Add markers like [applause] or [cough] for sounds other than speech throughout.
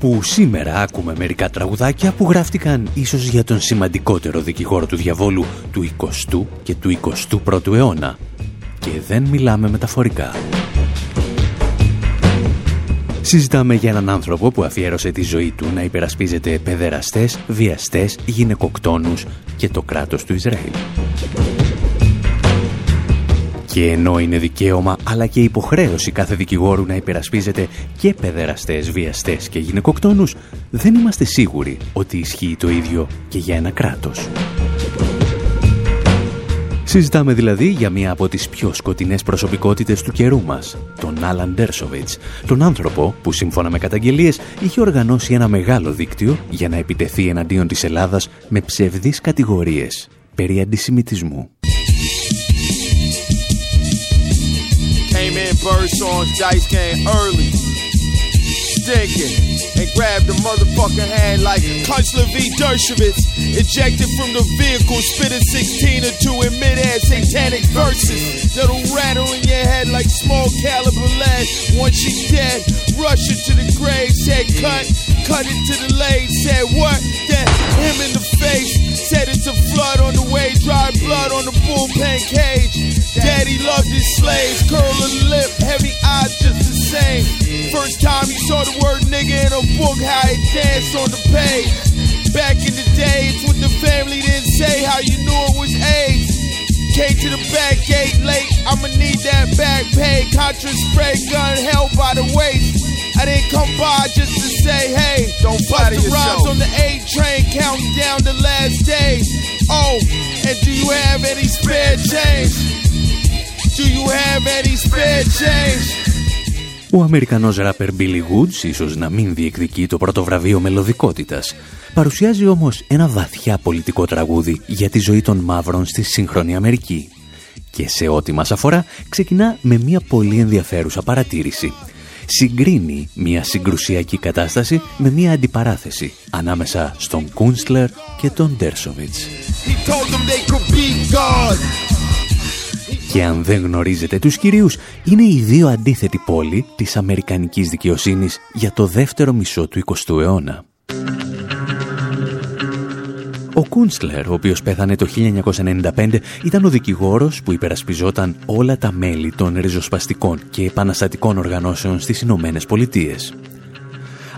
Όπου σήμερα άκουμε μερικά τραγουδάκια που γράφτηκαν ίσως για τον σημαντικότερο δικηγόρο του διαβόλου του 20ου και του 21ου αιώνα. Και δεν μιλάμε μεταφορικά. Συζητάμε για έναν άνθρωπο που αφιέρωσε τη ζωή του να υπερασπίζεται παιδεραστές, βιαστές, γυναικοκτόνους και το κράτος του Ισραήλ. Και ενώ είναι δικαίωμα αλλά και υποχρέωση κάθε δικηγόρου να υπερασπίζεται και παιδεραστές, βιαστές και γυναικοκτόνους, δεν είμαστε σίγουροι ότι ισχύει το ίδιο και για ένα κράτος. Συζητάμε δηλαδή για μία από τις πιο σκοτεινές προσωπικότητες του καιρού μας, τον Άλαν Ντέρσοβιτς, τον άνθρωπο που σύμφωνα με καταγγελίες είχε οργανώσει ένα μεγάλο δίκτυο για να επιτεθεί εναντίον της Ελλάδας με ψευδείς κατηγορίες περί αντισημιτισμού. Burst on, dice game early. Stinking. And grabbed the motherfucking hand like Kunstler V. Dershowitz. Ejected from the vehicle, spitting 16 or 2 in mid-air satanic verses. That'll rattle in your head like small caliber lead. Once she dead, rush her to the grave. Said cut, cut it to the leg. Said what? Then him in the face. Said it's a flood on the way. Dry blood on the bullpen cage. Daddy loved his slaves. curling lip, heavy eyes just the same. First time you saw the word nigga in a book, how it danced on the page. Back in the day, it's what the family didn't say, how you knew it was AIDS. Came to the back gate late, I'ma need that back pay. Contra spray gun held by the waist. I didn't come by just to say, hey, don't bust the rhymes on the A train, counting down the last day. Oh, and do you have any spare change? Do you have any spare change? Ο Αμερικανός ράπερ Billy Woods, ίσως να μην διεκδικεί το πρώτο βραβείο μελωδικότητας, παρουσιάζει όμως ένα βαθιά πολιτικό τραγούδι για τη ζωή των μαύρων στη σύγχρονη Αμερική. Και σε ό,τι μας αφορά, ξεκινά με μια πολύ ενδιαφέρουσα παρατήρηση. Συγκρίνει μια συγκρουσιακή κατάσταση με μια αντιπαράθεση ανάμεσα στον Κούνσλερ και τον Ντέρσοβιτς. Και αν δεν γνωρίζετε τους κυρίους, είναι οι δύο αντίθετοι πόλοι της Αμερικανικής δικαιοσύνης για το δεύτερο μισό του 20ου αιώνα. Ο Κούνσλερ, ο οποίος πέθανε το 1995, ήταν ο δικηγόρος που υπερασπιζόταν όλα τα μέλη των ριζοσπαστικών και επαναστατικών οργανώσεων στις Ηνωμένες Πολιτείες.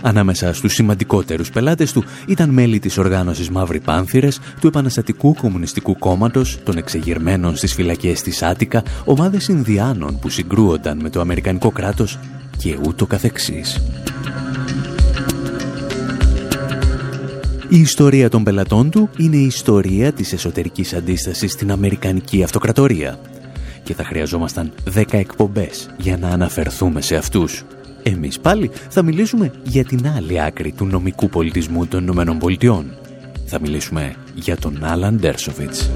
Ανάμεσα στους σημαντικότερους πελάτες του ήταν μέλη της οργάνωσης Μαύρη Πάνθυρες, του Επαναστατικού Κομμουνιστικού Κόμματος, των εξεγερμένων στις φυλακές της Άτικα, ομάδες Ινδιάνων που συγκρούονταν με το Αμερικανικό κράτος και ούτω καθεξής. Η ιστορία των πελατών του είναι η ιστορία της εσωτερικής αντίστασης στην Αμερικανική Αυτοκρατορία και θα χρειαζόμασταν 10 εκπομπές για να αναφερθούμε σε αυτούς. Εμείς πάλι θα μιλήσουμε για την άλλη άκρη του νομικού πολιτισμού των Ηνωμένων Πολιτειών. Θα μιλήσουμε για τον Άλαν Ντέρσοβιτς.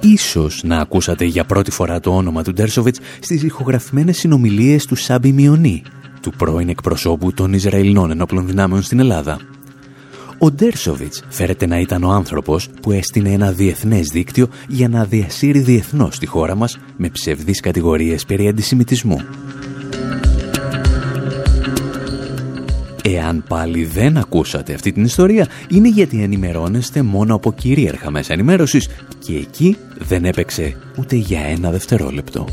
Ίσως να ακούσατε για πρώτη φορά το όνομα του Ντέρσοβιτς στις ηχογραφημένες συνομιλίες του Σάμπι Μιονί, του πρώην εκπροσώπου των Ισραηλινών ενόπλων δυνάμεων στην Ελλάδα. Ο Ντέρσοβιτς φέρεται να ήταν ο άνθρωπος που έστεινε ένα διεθνές δίκτυο για να διασύρει διεθνώς τη χώρα μας με ψευδείς κατηγορίες περί αντισημιτισμού. Εάν πάλι δεν ακούσατε αυτή την ιστορία, είναι γιατί ενημερώνεστε μόνο από κυρίαρχα μέσα ενημέρωσης και εκεί δεν έπαιξε ούτε για ένα δευτερόλεπτο.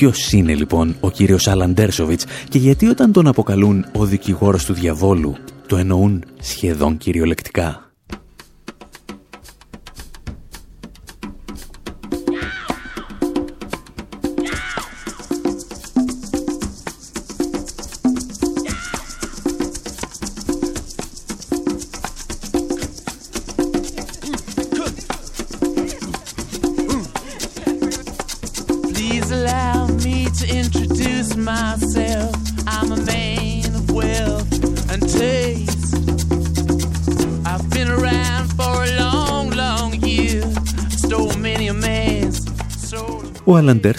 Ποιος είναι λοιπόν ο κύριος Άλαν Ντέρσοβιτς και γιατί όταν τον αποκαλούν ο δικηγόρος του διαβόλου το εννοούν σχεδόν κυριολεκτικά;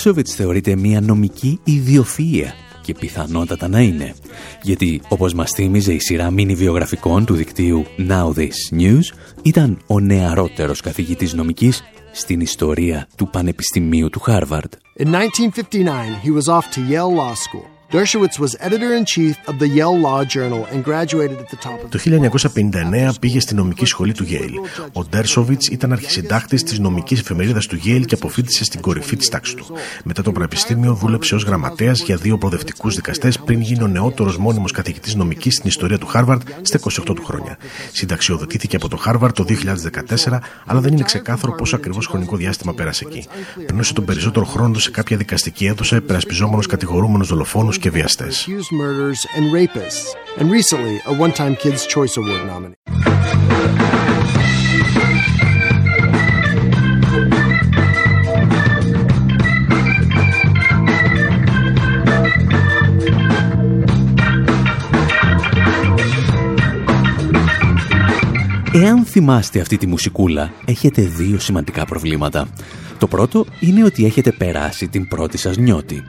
Ο Αλαντέρσοβιτς θεωρείται μια νομική ιδιοφυΐα και πιθανότατα να είναι. Γιατί, όπως μας θύμιζε η σειρά μίνι βιογραφικών του δικτύου Now This News, ήταν ο νεαρότερος καθηγητής νομικής στην ιστορία του Πανεπιστημίου του Χάρβαρντ. In 1959, he was off to Yale Law School. Dershowitz was editor-in-chief of the Yale Law Journal and graduated at the top of Το 1959 πήγε στη νομική σχολή του Yale. Ο Ντέρσοβιτ ήταν αρχισυντάκτης της νομικής εφημερίδας του Yale και αποφύτησε στην κορυφή της τάξης του. Μετά το πανεπιστήμιο δούλεψε ως γραμματέας για δύο προοδευτικούς δικαστές πριν γίνει ο νεότερος μόνιμος καθηγητής νομικής στην ιστορία του Χάρβαρντ στα 28 του χρόνια. Συνταξιοδοτήθηκε από το Χάρβαρντ το 2014, αλλά δεν είναι ξεκάθαρο πόσο ακριβώς χρονικό διάστημα πέρασε εκεί. Περνούσε τον περισσότερο χρόνο σε κάποια δικαστική αίθουσα περασπιζόμενο κατηγορούμενου δολοφόνους και βιαστές. Εάν θυμάστε αυτή τη μουσικούλα, έχετε δύο σημαντικά προβλήματα. Το πρώτο είναι ότι έχετε περάσει την πρώτη σας νιώτη.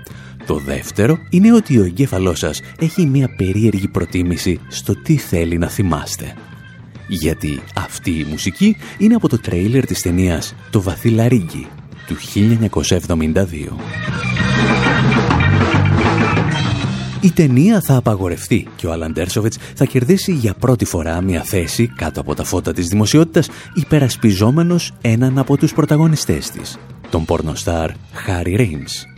Το δεύτερο είναι ότι ο εγκέφαλός σας έχει μια περίεργη προτίμηση στο τι θέλει να θυμάστε. Γιατί αυτή η μουσική είναι από το τρέιλερ της ταινίας «Το Βαθύλαρίγκι» του 1972. Η ταινία θα απαγορευτεί και ο Αλαντέρσοβιτς θα κερδίσει για πρώτη φορά μια θέση κάτω από τα φώτα της δημοσιότητας υπερασπιζόμενος έναν από τους πρωταγωνιστές της, τον πορνοστάρ Χάρι Ρέιμς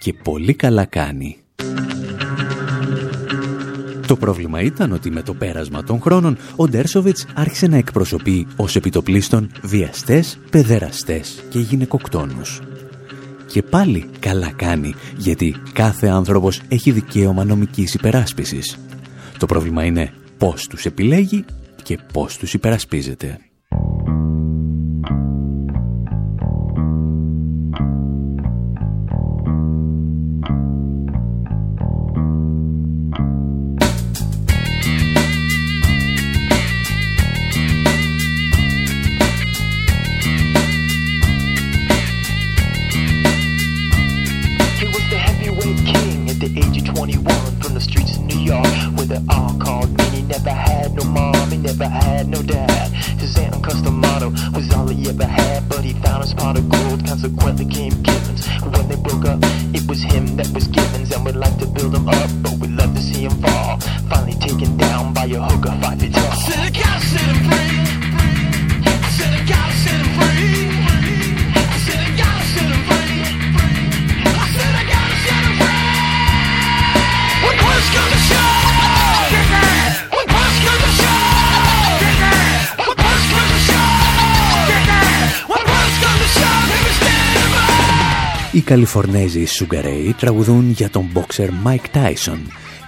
και πολύ καλά κάνει. Το πρόβλημα ήταν ότι με το πέρασμα των χρόνων ο Ντέρσοβιτς άρχισε να εκπροσωπεί ως επιτοπλίστων βιαστές, παιδεραστές και γυναικοκτόνους. Και πάλι καλά κάνει, γιατί κάθε άνθρωπος έχει δικαίωμα νομικής υπεράσπισης. Το πρόβλημα είναι πώς τους επιλέγει και πώς τους υπερασπίζεται. Καλιφορνέζοι Sugar Ray τραγουδούν για τον boxer Mike Tyson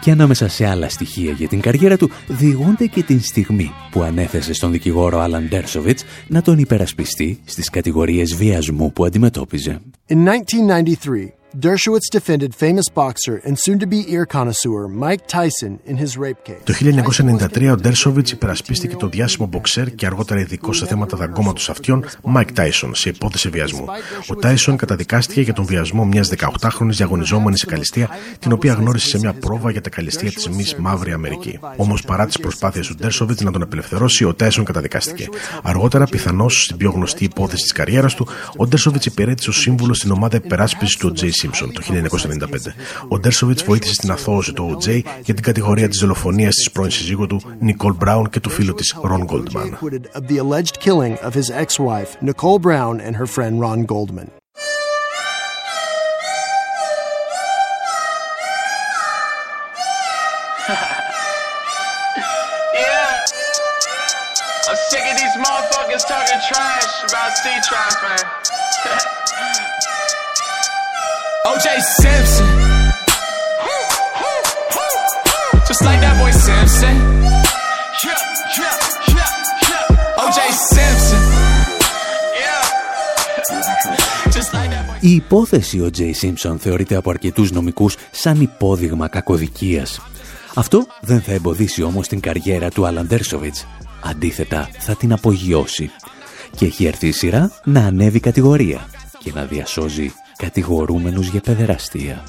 και ανάμεσα σε άλλα στοιχεία για την καριέρα του διηγούνται και την στιγμή που ανέθεσε στον δικηγόρο Alan Dershowitz να τον υπερασπιστεί στις κατηγορίες βιασμού που αντιμετώπιζε. In 1993, Dershowitz defended famous boxer and soon-to-be ear connoisseur Mike Tyson in his rape case. Το 1993 ο Ντέρσοβιτς υπερασπίστηκε το διάσημο μποξέρ και αργότερα ειδικό σε θέματα δαγκώματος αυτιών Mike Tyson σε υπόθεση βιασμού. Ο Tyson καταδικάστηκε για τον βιασμό μιας 18χρονη διαγωνιζόμενης σε καλυστία, την οποία γνώρισε σε μια πρόβα για τα καλυστία της Μης Μαύρη Αμερική. Όμως παρά τις προσπάθειες του Ντέρσοβιτς να τον απελευθερώσει, ο Tyson καταδικάστηκε. Αργότερα, πιθανώς στην πιο γνωστή υπόθεση της καριέρας του, ο Ντέρσοβιτς υπηρέτησε ως σύμβουλο στην ομάδα υπεράσπισης του Τζέι Simpson το 1995. Ο Ντέρσοβιτς βοήθησε στην αθώωση του OJ για την κατηγορία της δολοφονίας της πρώην συζύγου του Νικόλ Μπράουν και του φίλου της Ρον Γκόλτμαν. [laughs] I'm sick of these motherfuckers talking trash about sea trash, man. [laughs] OJ Simpson. Just like that boy Simpson. OJ Simpson. Η υπόθεση ο Τζέι Simpson θεωρείται από αρκετούς νομικούς σαν υπόδειγμα κακοδικίας. Αυτό δεν θα εμποδίσει όμως την καριέρα του Άλαν Ντέρσοβιτς. Αντίθετα, θα την απογειώσει. Και έχει έρθει η σειρά να ανέβει κατηγορία και να διασώζει κατηγορούμενους για παιδεραστία.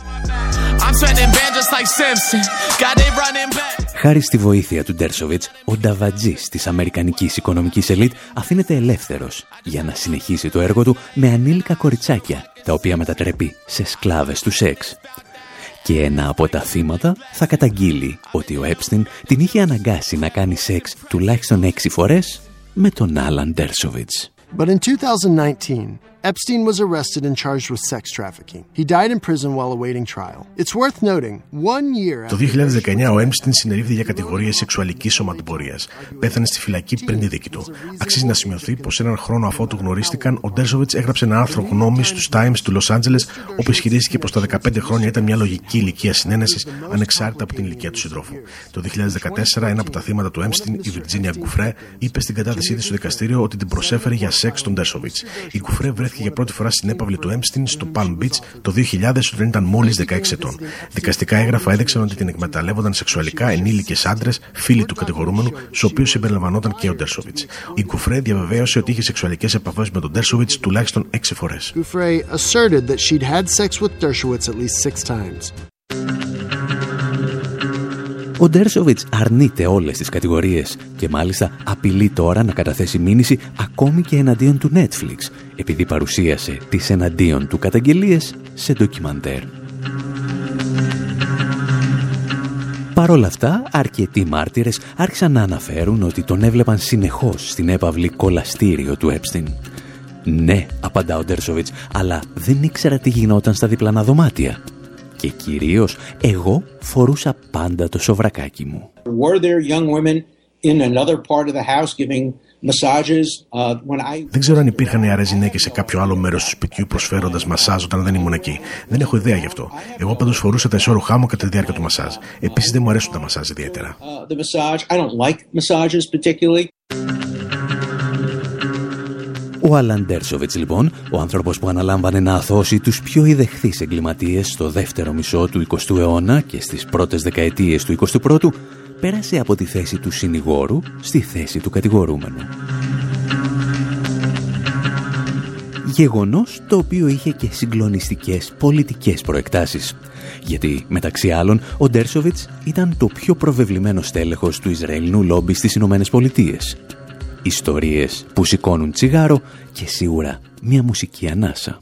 Χάρη στη βοήθεια του Ντέρσοβιτς, ο Νταβατζής της Αμερικανικής Οικονομικής Ελίτ αφήνεται ελεύθερος για να συνεχίσει το έργο του με ανήλικα κοριτσάκια, τα οποία μετατρέπει σε σκλάβες του σεξ. Και ένα από τα θύματα θα καταγγείλει ότι ο Έπστιν την είχε αναγκάσει να κάνει σεξ τουλάχιστον έξι φορές με τον Άλαν Ντέρσοβιτς. But in 2019, Epstein was arrested and charged with sex trafficking. He died in prison while awaiting trial. It's worth noting, one year Το 2019 ο Έμστιν συνελήφθη για κατηγορίες σεξουαλικής σωματοπορίας. Πέθανε στη φυλακή πριν τη δίκη του. Αξίζει να σημειωθεί πως έναν χρόνο αφότου γνωρίστηκαν, ο Ντέρσοβιτς έγραψε ένα άρθρο γνώμης στους Times του Λος Άντζελες, όπου ισχυρίστηκε πως τα 15 χρόνια ήταν μια λογική ηλικία συνένεσης, ανεξάρτητα από την ηλικία του συντρόφου. Το 2014, ένα από τα θύματα του Έμστιν, η Βιρτζίνια Γκουφρέ, είπε στην κατάθεσή της στο δικαστήριο ότι την προσέφερε για σεξ τον Ντέρσοβιτς. Η Γκουφρέ βρέθηκε για πρώτη φορά στην έπαυλη του Έμστιν στο Palm Beach το 2000 όταν ήταν μόλις 16 ετών. Δικαστικά έγγραφα έδειξαν ότι την εκμεταλλεύονταν σεξουαλικά ενήλικες άντρες, φίλοι του κατηγορούμενου, στους οποίους συμπεριλαμβανόταν και ο Ντέρσοβιτς. Η Γκουφρέ διαβεβαίωσε ότι είχε σεξουαλικές επαφές με τον Ντέρσοβιτς τουλάχιστον 6 φορές. Ο Ντέρσοβιτς αρνείται όλες τις κατηγορίες και μάλιστα απειλεί τώρα να καταθέσει μήνυση ακόμη και εναντίον του Netflix επειδή παρουσίασε τις εναντίον του καταγγελίες σε ντοκιμαντέρ. Παρ' όλα αυτά, αρκετοί μάρτυρες άρχισαν να αναφέρουν ότι τον έβλεπαν συνεχώς στην έπαυλη κολαστήριο του Epstein. Ναι, απαντά ο Ντέρσοβιτς, αλλά δεν ήξερα τι γινόταν στα διπλανά δωμάτια και κυρίως εγώ φορούσα πάντα το σοβρακάκι μου. Δεν ξέρω αν υπήρχαν νεαρέ γυναίκε σε κάποιο άλλο μέρος του σπιτιού προσφέροντας μασάζ όταν δεν ήμουν εκεί. Δεν έχω ιδέα γι' αυτό. Εγώ πάντως φορούσα τα ισόρουχά μου κατά τη διάρκεια του μασάζ. Επίσης δεν μου αρέσουν τα μασάζ ιδιαίτερα. Ο Άλαν Ντέρσοβιτς λοιπόν, ο άνθρωπος που αναλάμβανε να αθώσει τους πιο ιδεχθείς εγκληματίες στο δεύτερο μισό του 20ου αιώνα και στις πρώτες δεκαετίες του 21ου, πέρασε από τη θέση του συνηγόρου στη θέση του κατηγορούμενου. Γεγονός το οποίο είχε και συγκλονιστικές πολιτικές προεκτάσεις. Γιατί, μεταξύ άλλων, ο Ντέρσοβιτς ήταν το πιο προβεβλημένο στέλεχος του Ισραηλινού λόμπι στις Ηνωμένες Πολιτείες Ιστορίες που σηκώνουν τσιγάρο και σίγουρα μια μουσική ανάσα.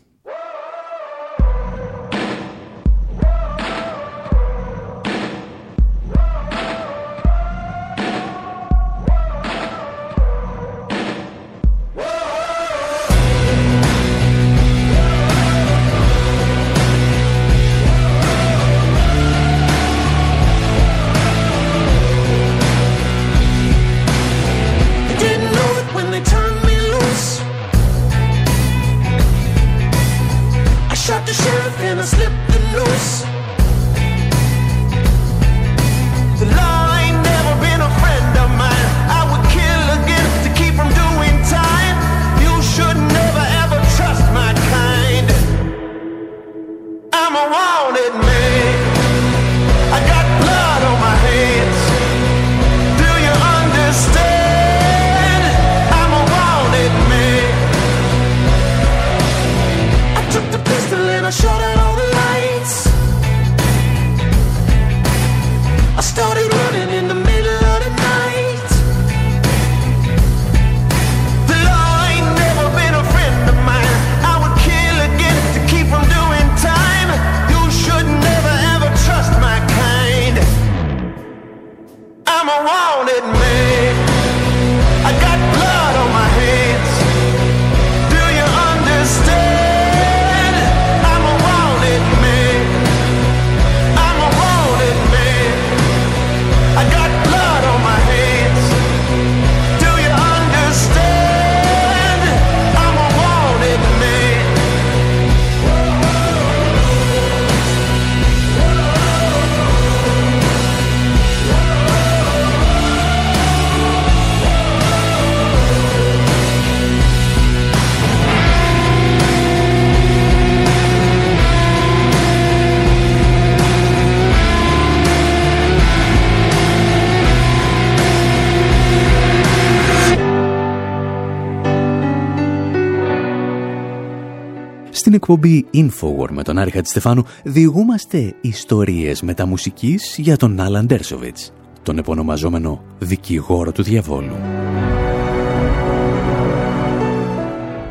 Στην εκπομπή Infowar με τον Άρη Χατζηστεφάνου διηγούμαστε ιστορίες μεταμουσικής για τον Άλαν Ντέρσοβιτς, τον επωνομαζόμενο δικηγόρο του διαβόλου.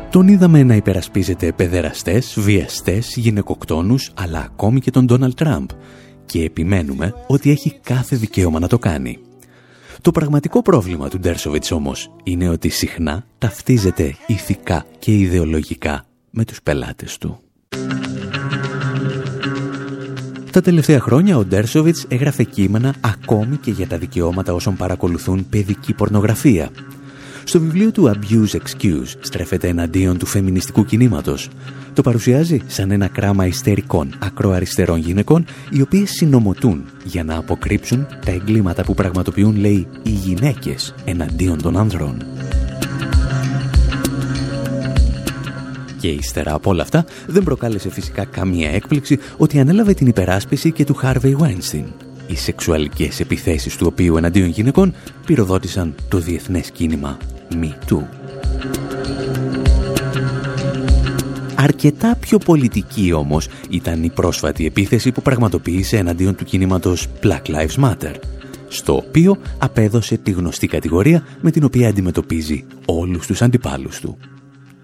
Τον είδαμε να υπερασπίζεται παιδεραστές, βιαστές, γυναικοκτόνους, αλλά ακόμη και τον Ντόναλτ Τραμπ και επιμένουμε ότι έχει κάθε δικαίωμα να το κάνει. Το πραγματικό πρόβλημα του Ντέρσοβιτς όμως είναι ότι συχνά ταυτίζεται ηθικά και ιδεολογικά με τους πελάτες του. Τα τελευταία χρόνια ο Ντέρσοβιτς έγραφε κείμενα ακόμη και για τα δικαιώματα όσων παρακολουθούν παιδική πορνογραφία. Στο βιβλίο του Abuse Excuse στρέφεται εναντίον του φεμινιστικού κινήματος. Το παρουσιάζει σαν ένα κράμα ιστερικών ακροαριστερών γυναικών οι οποίες συνομωτούν για να αποκρύψουν τα εγκλήματα που πραγματοποιούν, λέει, οι γυναίκες εναντίον των άνδρων. Και ύστερα από όλα αυτά δεν προκάλεσε φυσικά καμία έκπληξη ότι ανέλαβε την υπεράσπιση και του Harvey Weinstein. Οι σεξουαλικές επιθέσεις του οποίου εναντίον γυναικών πυροδότησαν το διεθνές κίνημα Me Too. Αρκετά πιο πολιτική όμως ήταν η πρόσφατη επίθεση που πραγματοποίησε εναντίον του κινήματος Black Lives Matter, στο οποίο απέδωσε τη γνωστή κατηγορία με την οποία αντιμετωπίζει όλους τους αντιπάλους του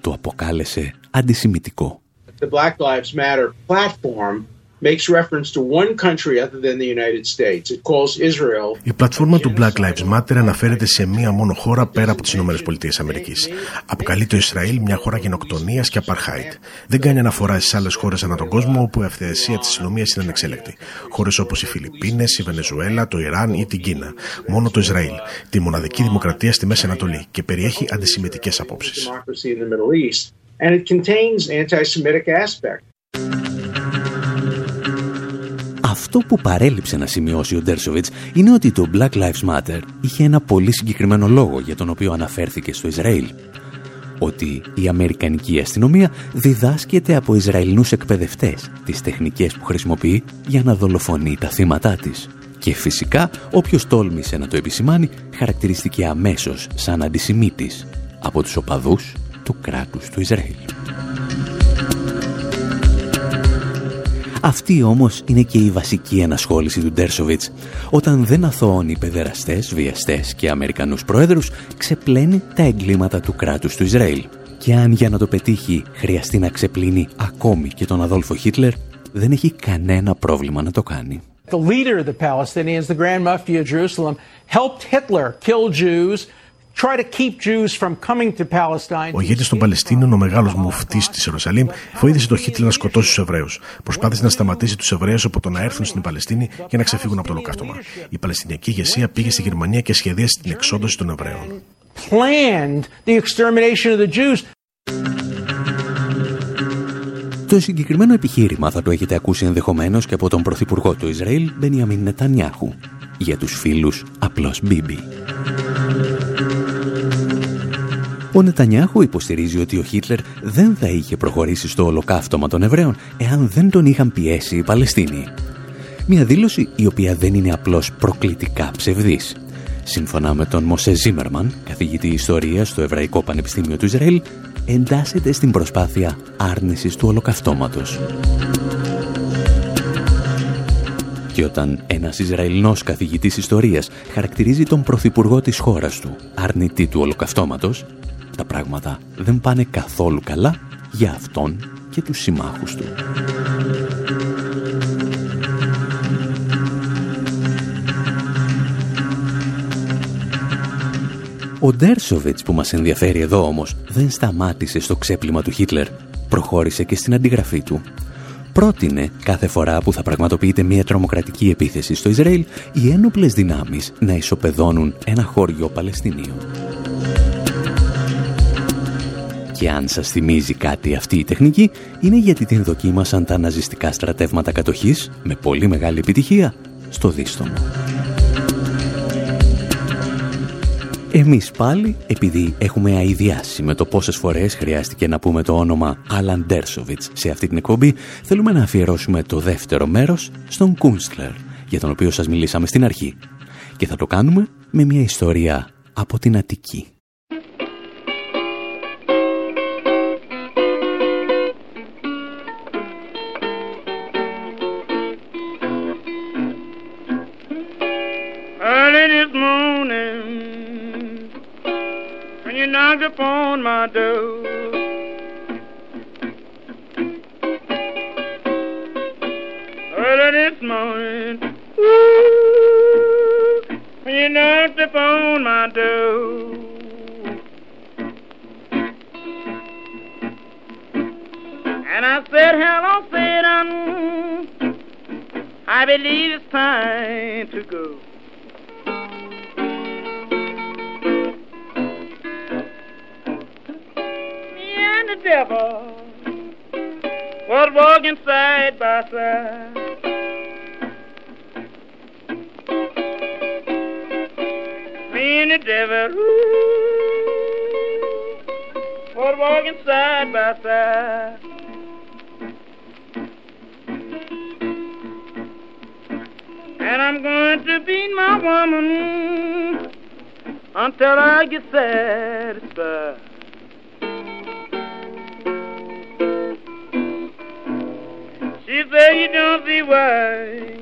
το αποκάλεσε αντισημιτικό. The Black Lives Matter platform makes reference to one country other than the United States. It calls Israel. Η πλατφόρμα του Black Lives Matter αναφέρεται σε μία μόνο χώρα πέρα από τις Ηνωμένες Πολιτείες Αμερικής. Αποκαλεί το Ισραήλ μια χώρα γενοκτονίας και απαρχάιτ. Δεν κάνει αναφορά στις άλλες χώρες ανά τον κόσμο όπου η αυθαιρεσία της αστυνομίας είναι ανεξέλεκτη. Χώρες όπως οι Φιλιππίνες, η Βενεζουέλα, το Ιράν ή την Κίνα. Μόνο το Ισραήλ. Τη μοναδική δημοκρατία στη Μέση Ανατολή και περιέχει αντισημιτικές απόψεις. Αυτό που παρέλειψε να σημειώσει ο Ντέρσοβιτς είναι ότι το Black Lives Matter είχε ένα πολύ συγκεκριμένο λόγο για τον οποίο αναφέρθηκε στο Ισραήλ. Ότι η Αμερικανική αστυνομία διδάσκεται από Ισραηλινούς εκπαιδευτές τις τεχνικές που χρησιμοποιεί για να δολοφονεί τα θύματά της. Και φυσικά όποιος τόλμησε να το επισημάνει χαρακτηριστηκε αμέσως σαν αντισημίτης από τους οπαδούς του κράτους του Ισραήλ. Αυτή όμως είναι και η βασική ενασχόληση του Ντέρσοβιτς. Όταν δεν αθωώνει παιδεραστές, βιαστές και Αμερικανούς πρόεδρους, ξεπλένει τα εγκλήματα του κράτους του Ισραήλ. Και αν για να το πετύχει χρειαστεί να ξεπλύνει ακόμη και τον Αδόλφο Χίτλερ, δεν έχει κανένα πρόβλημα να το κάνει. The leader of the Palestinians, the Grand Mufti of Jerusalem, helped Hitler kill Jews ο ηγέτης των Παλαιστίνων, ο μεγάλος μουφτής της Ιερουσαλήμ, βοήθησε τον Χίτλερ να σκοτώσει τους Εβραίους. Προσπάθησε να σταματήσει τους Εβραίους από το να έρθουν στην Παλαιστίνη για να ξεφύγουν από το ολοκαύτωμα. Η Παλαιστινιακή ηγεσία πήγε στη Γερμανία και σχεδίασε την εξόντωση των Εβραίων. Το συγκεκριμένο επιχείρημα θα το έχετε ακούσει ενδεχομένως και από τον Πρωθυπουργό του Ισραήλ, Μπενιαμίν Νετανιάχου. Για τους φίλους, απλώς Μπίμπι. Ο Νετανιάχου υποστηρίζει ότι ο Χίτλερ δεν θα είχε προχωρήσει στο ολοκαύτωμα των Εβραίων εάν δεν τον είχαν πιέσει οι Παλαιστίνοι. Μια δήλωση η οποία δεν είναι απλώς προκλητικά ψευδής. Σύμφωνα με τον Μωσέ Ζίμερμαν, καθηγητή ιστορίας στο Εβραϊκό Πανεπιστήμιο του Ισραήλ, εντάσσεται στην προσπάθεια άρνησης του ολοκαυτώματος. Και όταν ένας Ισραηλινός καθηγητής ιστορίας χαρακτηρίζει τον πρωθυπουργό της χώρας του αρνητή του ολοκαυτώματος, τα πράγματα δεν πάνε καθόλου καλά για αυτόν και τους συμμάχους του. Ο Ντέρσοβιτς που μας ενδιαφέρει εδώ όμως δεν σταμάτησε στο ξέπλυμα του Χίτλερ. Προχώρησε και στην αντιγραφή του. Πρότεινε κάθε φορά που θα πραγματοποιείται μια τρομοκρατική επίθεση στο Ισραήλ οι ένοπλες δυνάμεις να ισοπεδώνουν ένα χώριο Παλαιστινίων. Και αν σας θυμίζει κάτι αυτή η τεχνική, είναι γιατί την δοκίμασαν τα ναζιστικά στρατεύματα κατοχής με πολύ μεγάλη επιτυχία στο Δίστομο. Εμείς πάλι, επειδή έχουμε αειδιάσει με το πόσες φορές χρειάστηκε να πούμε το όνομα Άλαν Ντέρσοβιτς σε αυτή την εκπομπή, θέλουμε να αφιερώσουμε το δεύτερο μέρος στον Κούνστλερ, για τον οποίο σας μιλήσαμε στην αρχή. Και θα το κάνουμε με μια ιστορία από την Αττική. Door. Early this morning, when you knocked upon my door. And I said, hello, Satan, I believe it's time to go. Devil was walking side by side. Uh? Me and the devil ooh, was walking side by side. Uh? And I'm going to beat my woman until I get satisfied. Said you don't see why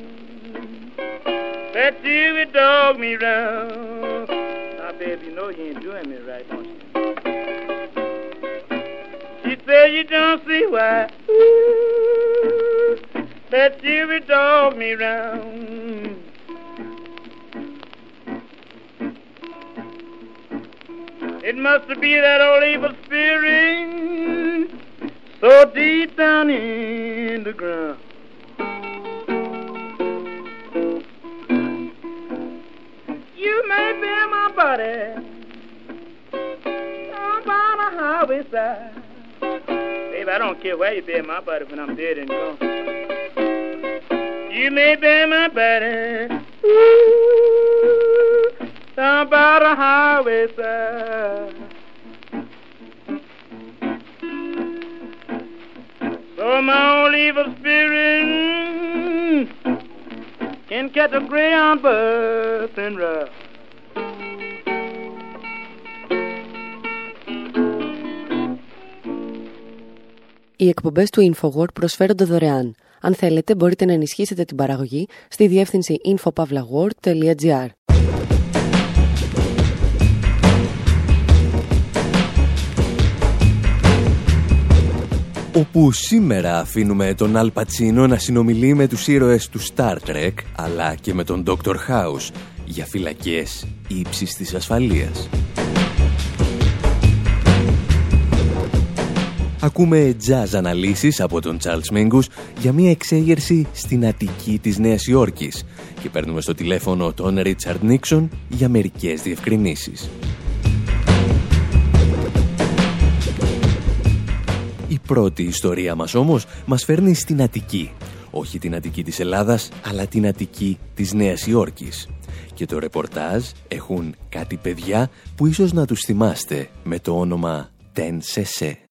that you would dog me round. Now, baby, you know you ain't doing me right, don't you? She said you don't see why that you would dog me round. It must be that old evil spirit so deep down in the ground. Side. Baby, I don't care where you bury my body when I'm dead and gone. You may bury my body ooh, down by the highway side. So my old evil spirit can catch a greyhound bus and ride. Οι εκπομπές του InfoWord προσφέρονται δωρεάν. Αν θέλετε, μπορείτε να ενισχύσετε την παραγωγή στη διεύθυνση infopavlagor.gr. όπου σήμερα αφήνουμε τον Αλ Πατσίνο να συνομιλεί με τους ήρωες του Star Trek, αλλά και με τον Dr. House για φυλακές ύψης της ασφαλείας. Ακούμε jazz αναλύσεις από τον Charles Mingus για μια εξέγερση στην Αττική της Νέας Υόρκης και παίρνουμε στο τηλέφωνο τον Richard Nixon για μερικές διευκρινήσεις. Η πρώτη ιστορία μας όμως μας φέρνει στην Αττική. Όχι την Αττική της Ελλάδας, αλλά την Αττική της Νέας Υόρκης. Και το ρεπορτάζ έχουν κάτι παιδιά που ίσως να τους θυμάστε με το όνομα Ten Σεσέ.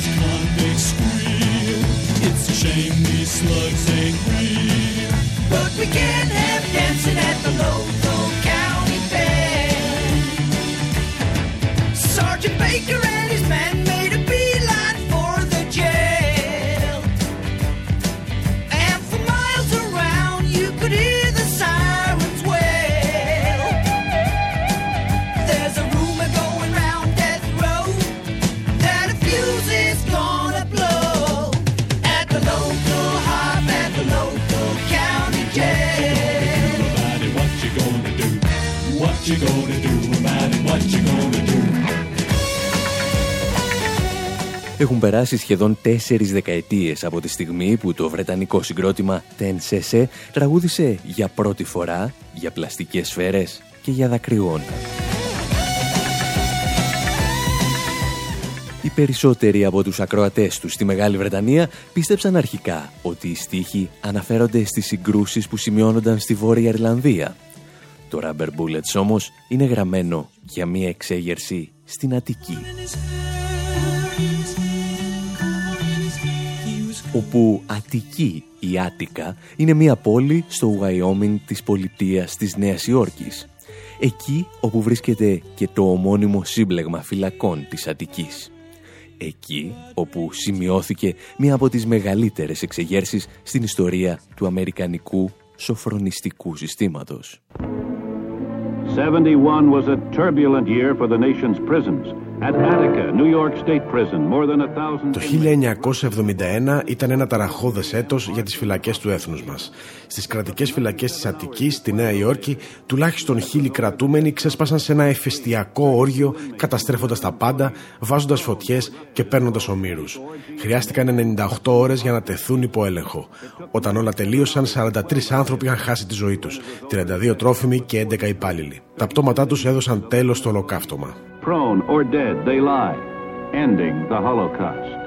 those convicts scream. It's a shame these slugs ain't real, But we can't have dancing at the low. Έχουν περάσει σχεδόν τέσσερις δεκαετίες από τη στιγμή που το βρετανικό συγκρότημα Ten Sese τραγούδισε για πρώτη φορά για πλαστικές σφαίρες και για δακρυγόνα. Οι περισσότεροι από τους ακροατές τους στη Μεγάλη Βρετανία πίστεψαν αρχικά ότι οι στίχοι αναφέρονται στις συγκρούσεις που σημειώνονταν στη Βόρεια Ιρλανδία. Το Rubber Bullets όμως είναι γραμμένο για μια εξέγερση στην Αττική. Όπου Αττική η Άτικα είναι μια πόλη στο Wyoming της πολιτείας της Νέας Υόρκης. Εκεί όπου βρίσκεται και το ομώνυμο σύμπλεγμα φυλακών της Αττικής. Εκεί όπου σημειώθηκε μια από τις μεγαλύτερες εξεγέρσεις στην ιστορία του Αμερικανικού σοφρονιστικού συστήματος. 71 was a turbulent year for the nation's prisons. Το 1971 ήταν ένα ταραχώδες έτος για τις φυλακές του έθνους μας. Στις κρατικές φυλακές της Αττικής, στη Νέα Υόρκη, τουλάχιστον χίλιοι κρατούμενοι ξέσπασαν σε ένα εφεστιακό όργιο, καταστρέφοντας τα πάντα, βάζοντας φωτιές και παίρνοντας ομήρους. Χρειάστηκαν 98 ώρες για να τεθούν υπό έλεγχο. Όταν όλα τελείωσαν, 43 άνθρωποι είχαν χάσει τη ζωή τους, 32 τρόφιμοι και 11 υπάλληλοι. Τα πτώματά τους έδωσαν τέλος στο ολοκαύτωμα prone or dead they lie, ending the Holocaust.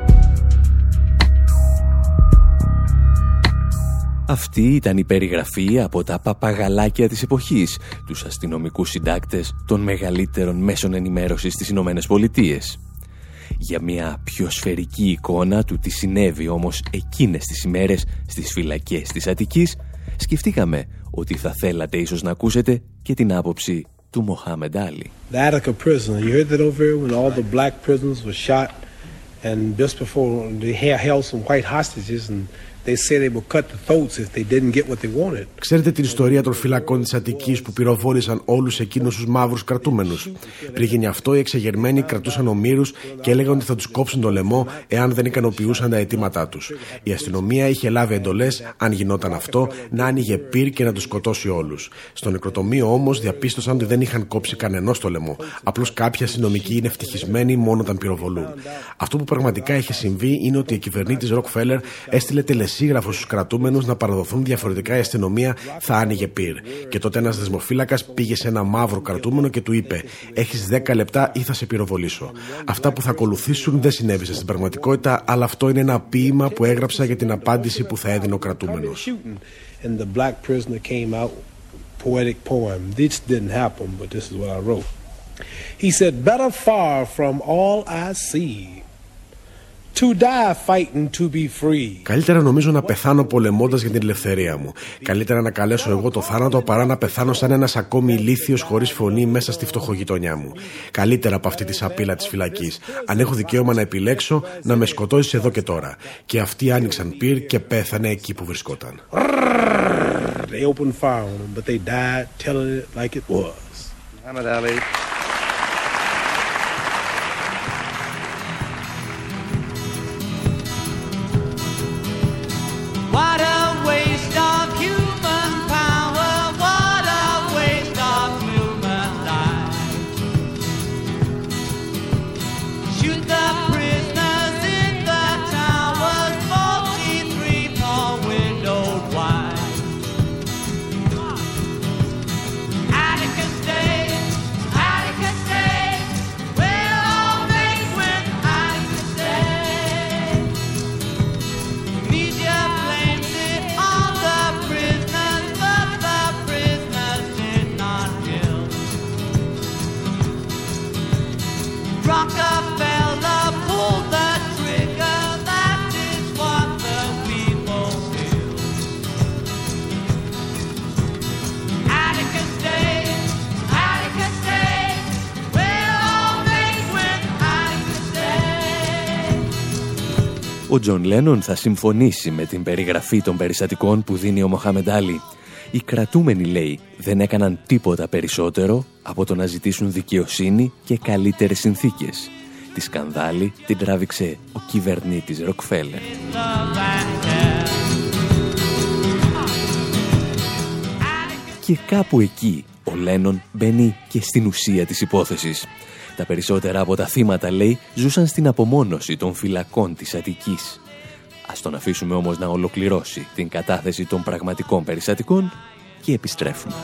Αυτή ήταν η περιγραφή από τα παπαγαλάκια της εποχής, τους αστυνομικούς συντάκτες των μεγαλύτερων μέσων ενημέρωσης στις Ηνωμένες Πολιτείες. Για μια πιο σφαιρική εικόνα του τι συνέβη όμως εκείνες τις ημέρες στις φυλακές της Αττικής, σκεφτήκαμε ότι θα θέλατε ίσως να ακούσετε και την άποψη to Muhammad Ali. The Attica prison, you heard that over when all the black prisoners were shot, and just before they held some white hostages, and They say they would cut the throats if they didn't get what they wanted. Ξέρετε την ιστορία των φυλακών της Αττικής που πυροβόλησαν όλους εκείνους τους μαύρους κρατούμενους. Πριν γίνει αυτό, οι εξεγερμένοι κρατούσαν ομήρους και έλεγαν ότι θα τους κόψουν το λαιμό εάν δεν ικανοποιούσαν τα αιτήματά τους. Η αστυνομία είχε λάβει εντολές, αν γινόταν αυτό, να άνοιγε πυρ και να τους σκοτώσει όλους. Στο νεκροτομείο όμως διαπίστωσαν ότι δεν είχαν κόψει κανενός το λαιμό. Απλώς κάποιοι αστυνομικοί είναι ευτυχισμένοι μόνο όταν πυροβολούν. Αυτό που πραγματικά είχε συμβεί είναι ότι η κυβερνήτης Ροκφέλλερ έστειλε σύγγραφος στους κρατούμενους να παραδοθούν διαφορετικά η αστυνομία θα άνοιγε πυρ. Και τότε ένας δεσμοφύλακας πήγε σε ένα μαύρο κρατούμενο και του είπε: Έχεις 10 λεπτά ή θα σε πυροβολήσω. Αυτά που θα ακολουθήσουν δεν συνέβησαν στην πραγματικότητα, αλλά αυτό είναι ένα ποίημα που έγραψα για την απάντηση που θα έδινε ο κρατούμενος. He said, Better far from all I see To die fighting to be free. Καλύτερα νομίζω να πεθάνω πολεμώντας για την ελευθερία μου. Καλύτερα να καλέσω εγώ το θάνατο παρά να πεθάνω σαν ένας ακόμη ηλίθιος χωρίς φωνή μέσα στη φτωχογειτονιά μου. Καλύτερα από αυτή τη σαπίλα της φυλακής. Αν έχω δικαίωμα να επιλέξω, να με σκοτώσεις εδώ και τώρα. Και αυτοί άνοιξαν πυρ και πέθανε εκεί που βρισκόταν. They opened fire on them, but they died telling it like it was. Τζον Λένον θα συμφωνήσει με την περιγραφή των περιστατικών που δίνει ο Μοχάμεντ Άλι. Οι κρατούμενοι, λέει, δεν έκαναν τίποτα περισσότερο από το να ζητήσουν δικαιοσύνη και καλύτερες συνθήκες. Τη σκανδάλη την τράβηξε ο κυβερνήτης Ροκφέλερ. Και κάπου εκεί ο Λένον μπαίνει και στην ουσία της υπόθεσης. Τα περισσότερα από τα θύματα, λέει, ζούσαν στην απομόνωση των φυλακών της Αττικής. Ας τον αφήσουμε όμως να ολοκληρώσει την κατάθεση των πραγματικών περιστατικών και επιστρέφουμε.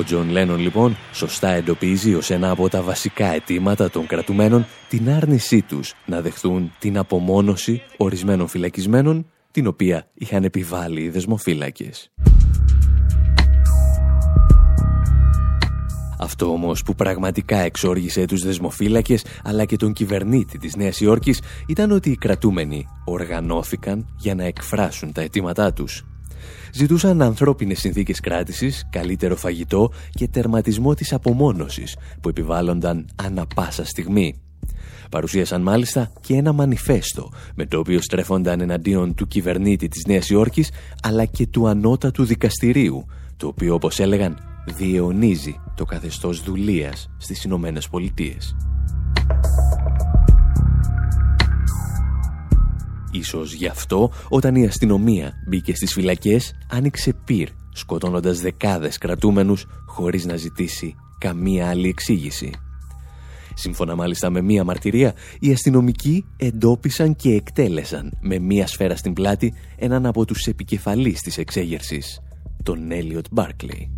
Ο Τζον Λένον λοιπόν σωστά εντοπίζει ως ένα από τα βασικά αιτήματα των κρατουμένων την άρνησή τους να δεχθούν την απομόνωση ορισμένων φυλακισμένων την οποία είχαν επιβάλει οι δεσμοφύλακες. Αυτό όμως που πραγματικά εξόργησε τους δεσμοφύλακες αλλά και τον κυβερνήτη της Νέας Υόρκης ήταν ότι οι κρατούμενοι οργανώθηκαν για να εκφράσουν τα αιτήματά τους ζητούσαν ανθρώπινες συνθήκες κράτησης, καλύτερο φαγητό και τερματισμό της απομόνωσης που επιβάλλονταν ανα πάσα στιγμή. Παρουσίασαν μάλιστα και ένα μανιφέστο με το οποίο στρέφονταν εναντίον του κυβερνήτη της Νέας Υόρκης αλλά και του ανώτατου δικαστηρίου το οποίο όπως έλεγαν διαιωνίζει το καθεστώς δουλείας στις Ηνωμένες Πολιτείες. Ίσως γι' αυτό όταν η αστυνομία μπήκε στις φυλακές άνοιξε πυρ σκοτώνοντας δεκάδες κρατούμενους χωρίς να ζητήσει καμία άλλη εξήγηση. Σύμφωνα μάλιστα με μία μαρτυρία, οι αστυνομικοί εντόπισαν και εκτέλεσαν με μία σφαίρα στην πλάτη έναν από τους επικεφαλείς της εξέγερσης, τον Έλιοτ Μπάρκλεϊ.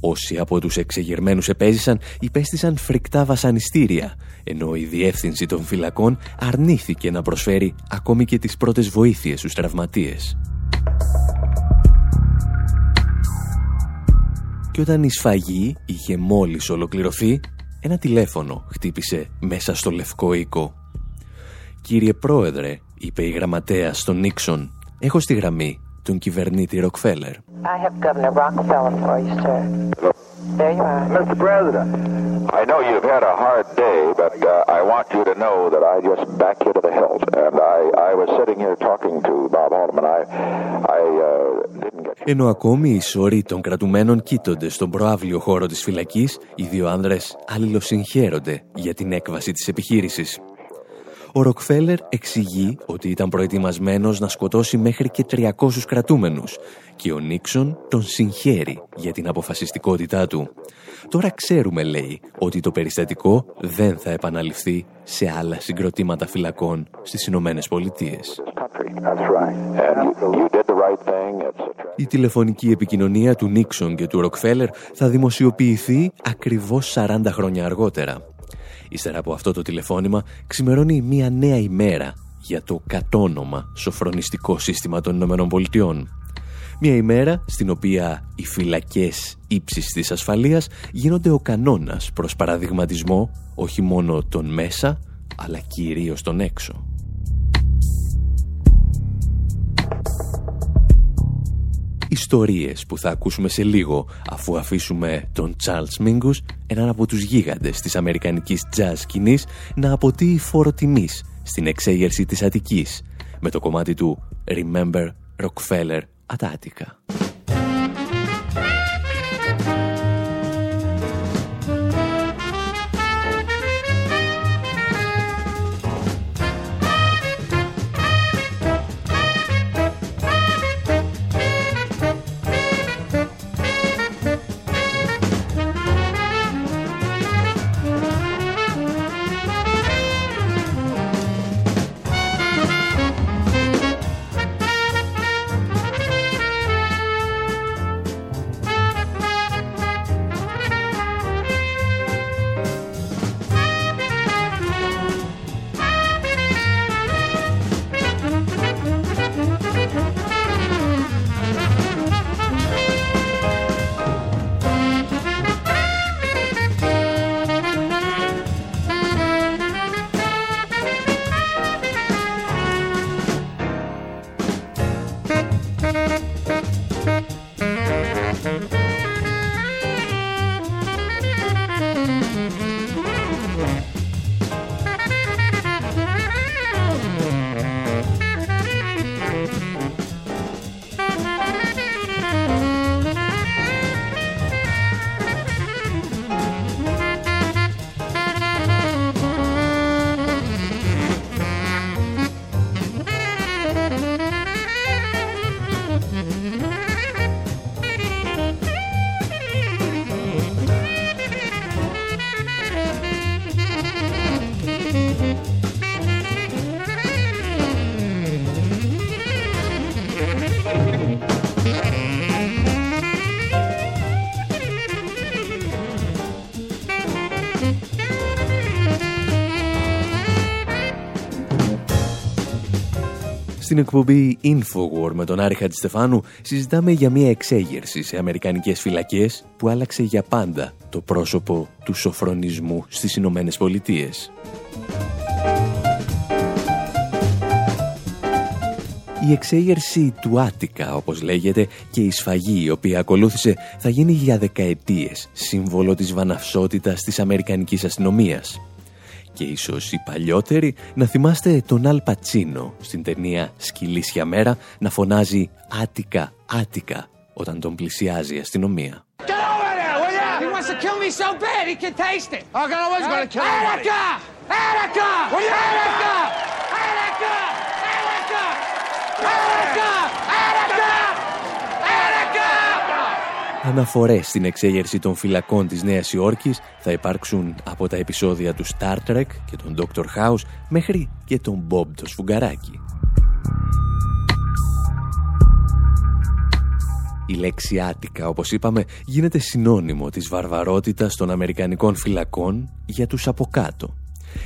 Όσοι από τους εξεγερμένους επέζησαν υπέστησαν φρικτά βασανιστήρια, ενώ η διεύθυνση των φυλακών αρνήθηκε να προσφέρει ακόμη και τις πρώτες βοήθειες στους τραυματίες. Και όταν η σφαγή είχε μόλις ολοκληρωθεί, ένα τηλέφωνο χτύπησε μέσα στο λευκό οίκο. «Κύριε Πρόεδρε», είπε η γραμματέα στον Νίξον, «έχω στη γραμμή τον κυβερνήτη Ροκφέλερ. I have Governor Rockefeller for you, sir. There you are. Mr. President, I know you've had a hard day, but uh, I want you to know that I just back you to the hilt. And I, I was sitting here talking to Bob Haldeman. I, I uh, didn't get... Ενώ ακόμη οι σωροί των κρατουμένων κοίτονται στον προάβλιο χώρο της φυλακής, οι δύο άνδρες αλληλοσυγχαίρονται για την έκβαση της επιχείρησης. Ο Ροκφέλερ εξηγεί ότι ήταν προετοιμασμένος να σκοτώσει μέχρι και 300 κρατούμενους και ο Νίξον τον συγχαίρει για την αποφασιστικότητά του. Τώρα ξέρουμε, λέει, ότι το περιστατικό δεν θα επαναληφθεί σε άλλα συγκροτήματα φυλακών στις Ηνωμένες Πολιτείες. Η τηλεφωνική επικοινωνία του Νίξον και του Ροκφέλερ θα δημοσιοποιηθεί ακριβώς 40 χρόνια αργότερα. Ύστερα από αυτό το τηλεφώνημα ξημερώνει μια νέα ημέρα για το κατόνομα σοφρονιστικό σύστημα των Ηνωμένων Πολιτειών. Μια ημέρα στην οποία οι φυλακές ύψης της ασφαλείας γίνονται ο κανόνας προς παραδειγματισμό όχι μόνο των μέσα αλλά κυρίως των έξω. Ιστορίες που θα ακούσουμε σε λίγο αφού αφήσουμε τον Charles Mingus, έναν από τους γίγαντες της αμερικανικής jazz σκηνής, να αποτείει φόρο τιμής στην εξέγερση της Αττικής με το κομμάτι του Remember Rockefeller at Attica. Στην εκπομπή Infowar με τον Άρη Χατζηστεφάνου συζητάμε για μια εξέγερση σε αμερικανικές φυλακές που άλλαξε για πάντα το πρόσωπο του σοφρονισμού στις Ηνωμένες Πολιτείες. Η εξέγερση του Άτικα, όπως λέγεται, και η σφαγή η οποία ακολούθησε θα γίνει για δεκαετίες σύμβολο της βαναυσότητας της Αμερικανικής αστυνομίας και ίσως οι παλιότεροι να θυμάστε τον Αλ Πατσίνο στην ταινία «Σκυλίσια μέρα» να φωνάζει «Άτικα, Άτικα» όταν τον πλησιάζει η αστυνομία. Αναφορές στην εξέγερση των φυλακών της Νέας Υόρκης θα υπάρξουν από τα επεισόδια του Star Trek και τον Dr. House μέχρι και τον Bob το Σφουγγαράκι. Η λέξη Άτικα, όπως είπαμε, γίνεται συνώνυμο της βαρβαρότητας των Αμερικανικών φυλακών για τους από κάτω.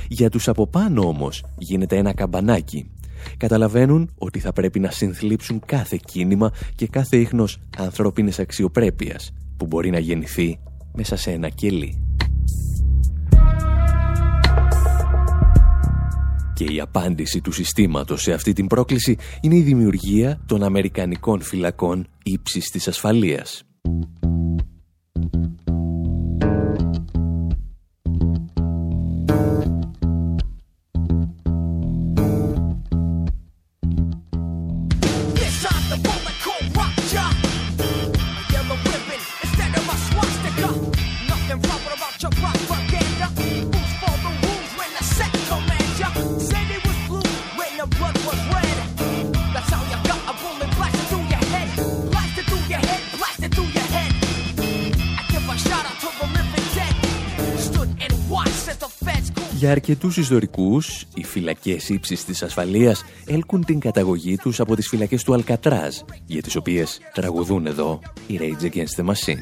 Για τους από πάνω όμως γίνεται ένα καμπανάκι καταλαβαίνουν ότι θα πρέπει να συνθλίψουν κάθε κίνημα και κάθε ίχνος ανθρώπινης αξιοπρέπειας που μπορεί να γεννηθεί μέσα σε ένα κελί. Και η απάντηση του συστήματος σε αυτή την πρόκληση είναι η δημιουργία των Αμερικανικών φυλακών ύψης της ασφαλείας. Αρκετούς ιστορικούς, οι φυλακές ύψης της ασφαλείας έλκουν την καταγωγή τους από τις φυλακές του Αλκατράζ, για τις οποίες τραγουδούν εδώ οι Rage Against the Machine.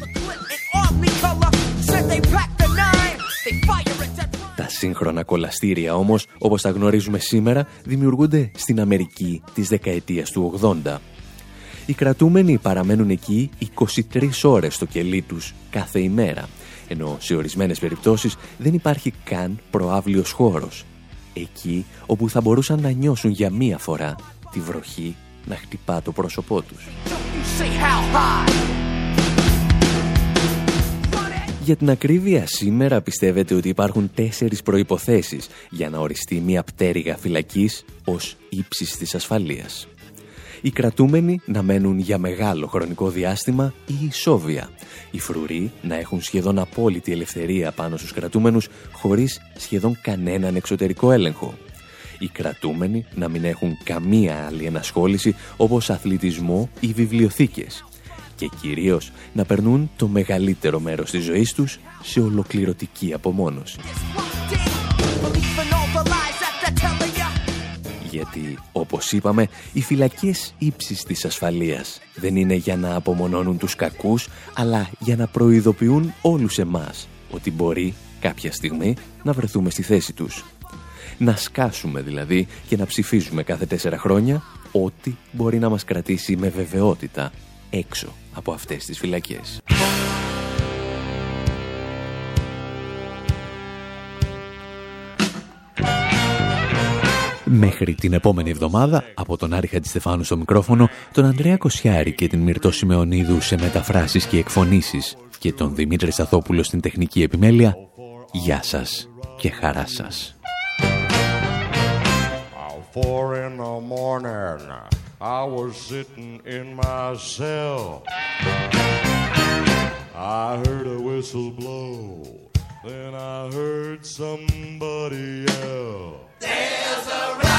Τα σύγχρονα κολαστήρια όμως, όπως τα γνωρίζουμε σήμερα, δημιουργούνται στην Αμερική της δεκαετίας του 80. Οι κρατούμενοι παραμένουν εκεί 23 ώρες στο κελί τους κάθε ημέρα ενώ σε ορισμένες περιπτώσεις δεν υπάρχει καν προάβλιος χώρος. Εκεί όπου θα μπορούσαν να νιώσουν για μία φορά τη βροχή να χτυπά το πρόσωπό τους. Για την ακρίβεια, σήμερα πιστεύετε ότι υπάρχουν τέσσερις προϋποθέσεις για να οριστεί μια πτέρυγα φυλακής ως ύψης της ασφαλείας οι κρατούμενοι να μένουν για μεγάλο χρονικό διάστημα ή ισόβια. Οι φρουροί να έχουν σχεδόν απόλυτη ελευθερία πάνω στους κρατούμενους χωρίς σχεδόν κανέναν εξωτερικό έλεγχο. Οι κρατούμενοι να μην έχουν καμία άλλη ενασχόληση όπως αθλητισμό ή βιβλιοθήκες. Και κυρίως να περνούν το μεγαλύτερο μέρος της ζωής τους σε ολοκληρωτική απομόνωση γιατί, όπως είπαμε, οι φυλακές ύψης της ασφαλείας δεν είναι για να απομονώνουν τους κακούς, αλλά για να προειδοποιούν όλους εμάς ότι μπορεί κάποια στιγμή να βρεθούμε στη θέση τους. Να σκάσουμε δηλαδή και να ψηφίζουμε κάθε τέσσερα χρόνια ό,τι μπορεί να μας κρατήσει με βεβαιότητα έξω από αυτές τις φυλακές. Μέχρι την επόμενη εβδομάδα, από τον Άρη Χατζηστεφάνου στο μικρόφωνο, τον Ανδρέα Κοσιάρη και την Μυρτώ Σιμεωνίδου σε μεταφράσεις και εκφωνήσεις και τον Δημήτρη Σαθόπουλο στην τεχνική επιμέλεια, γεια σας και χαρά σας. I heard a whistle blow, then I heard somebody yell. There's a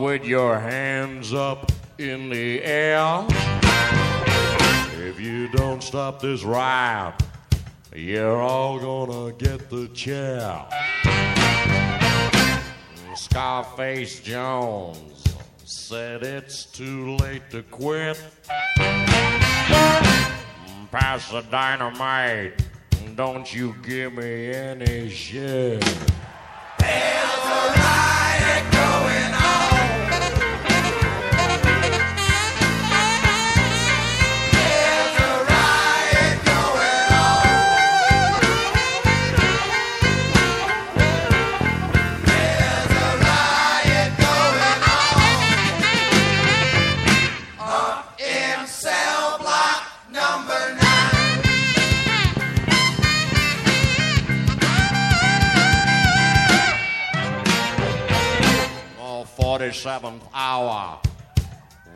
with your hands up in the air. If you don't stop this riot, you're all gonna get the chair. Scarface Jones said it's too late to quit. Pass the dynamite, don't you give me any shit. There's a riot going seventh hour.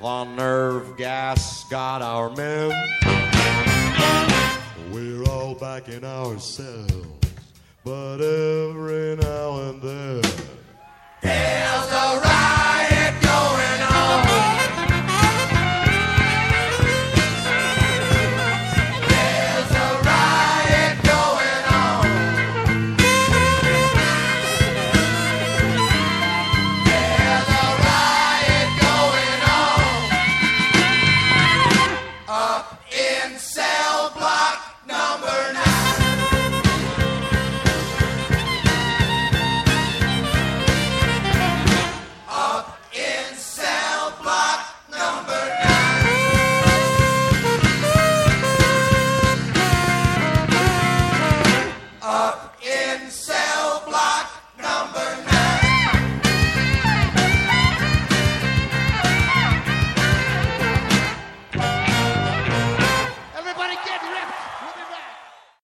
The nerve gas got our men. We're all back in ourselves, but every now and then there's a riot.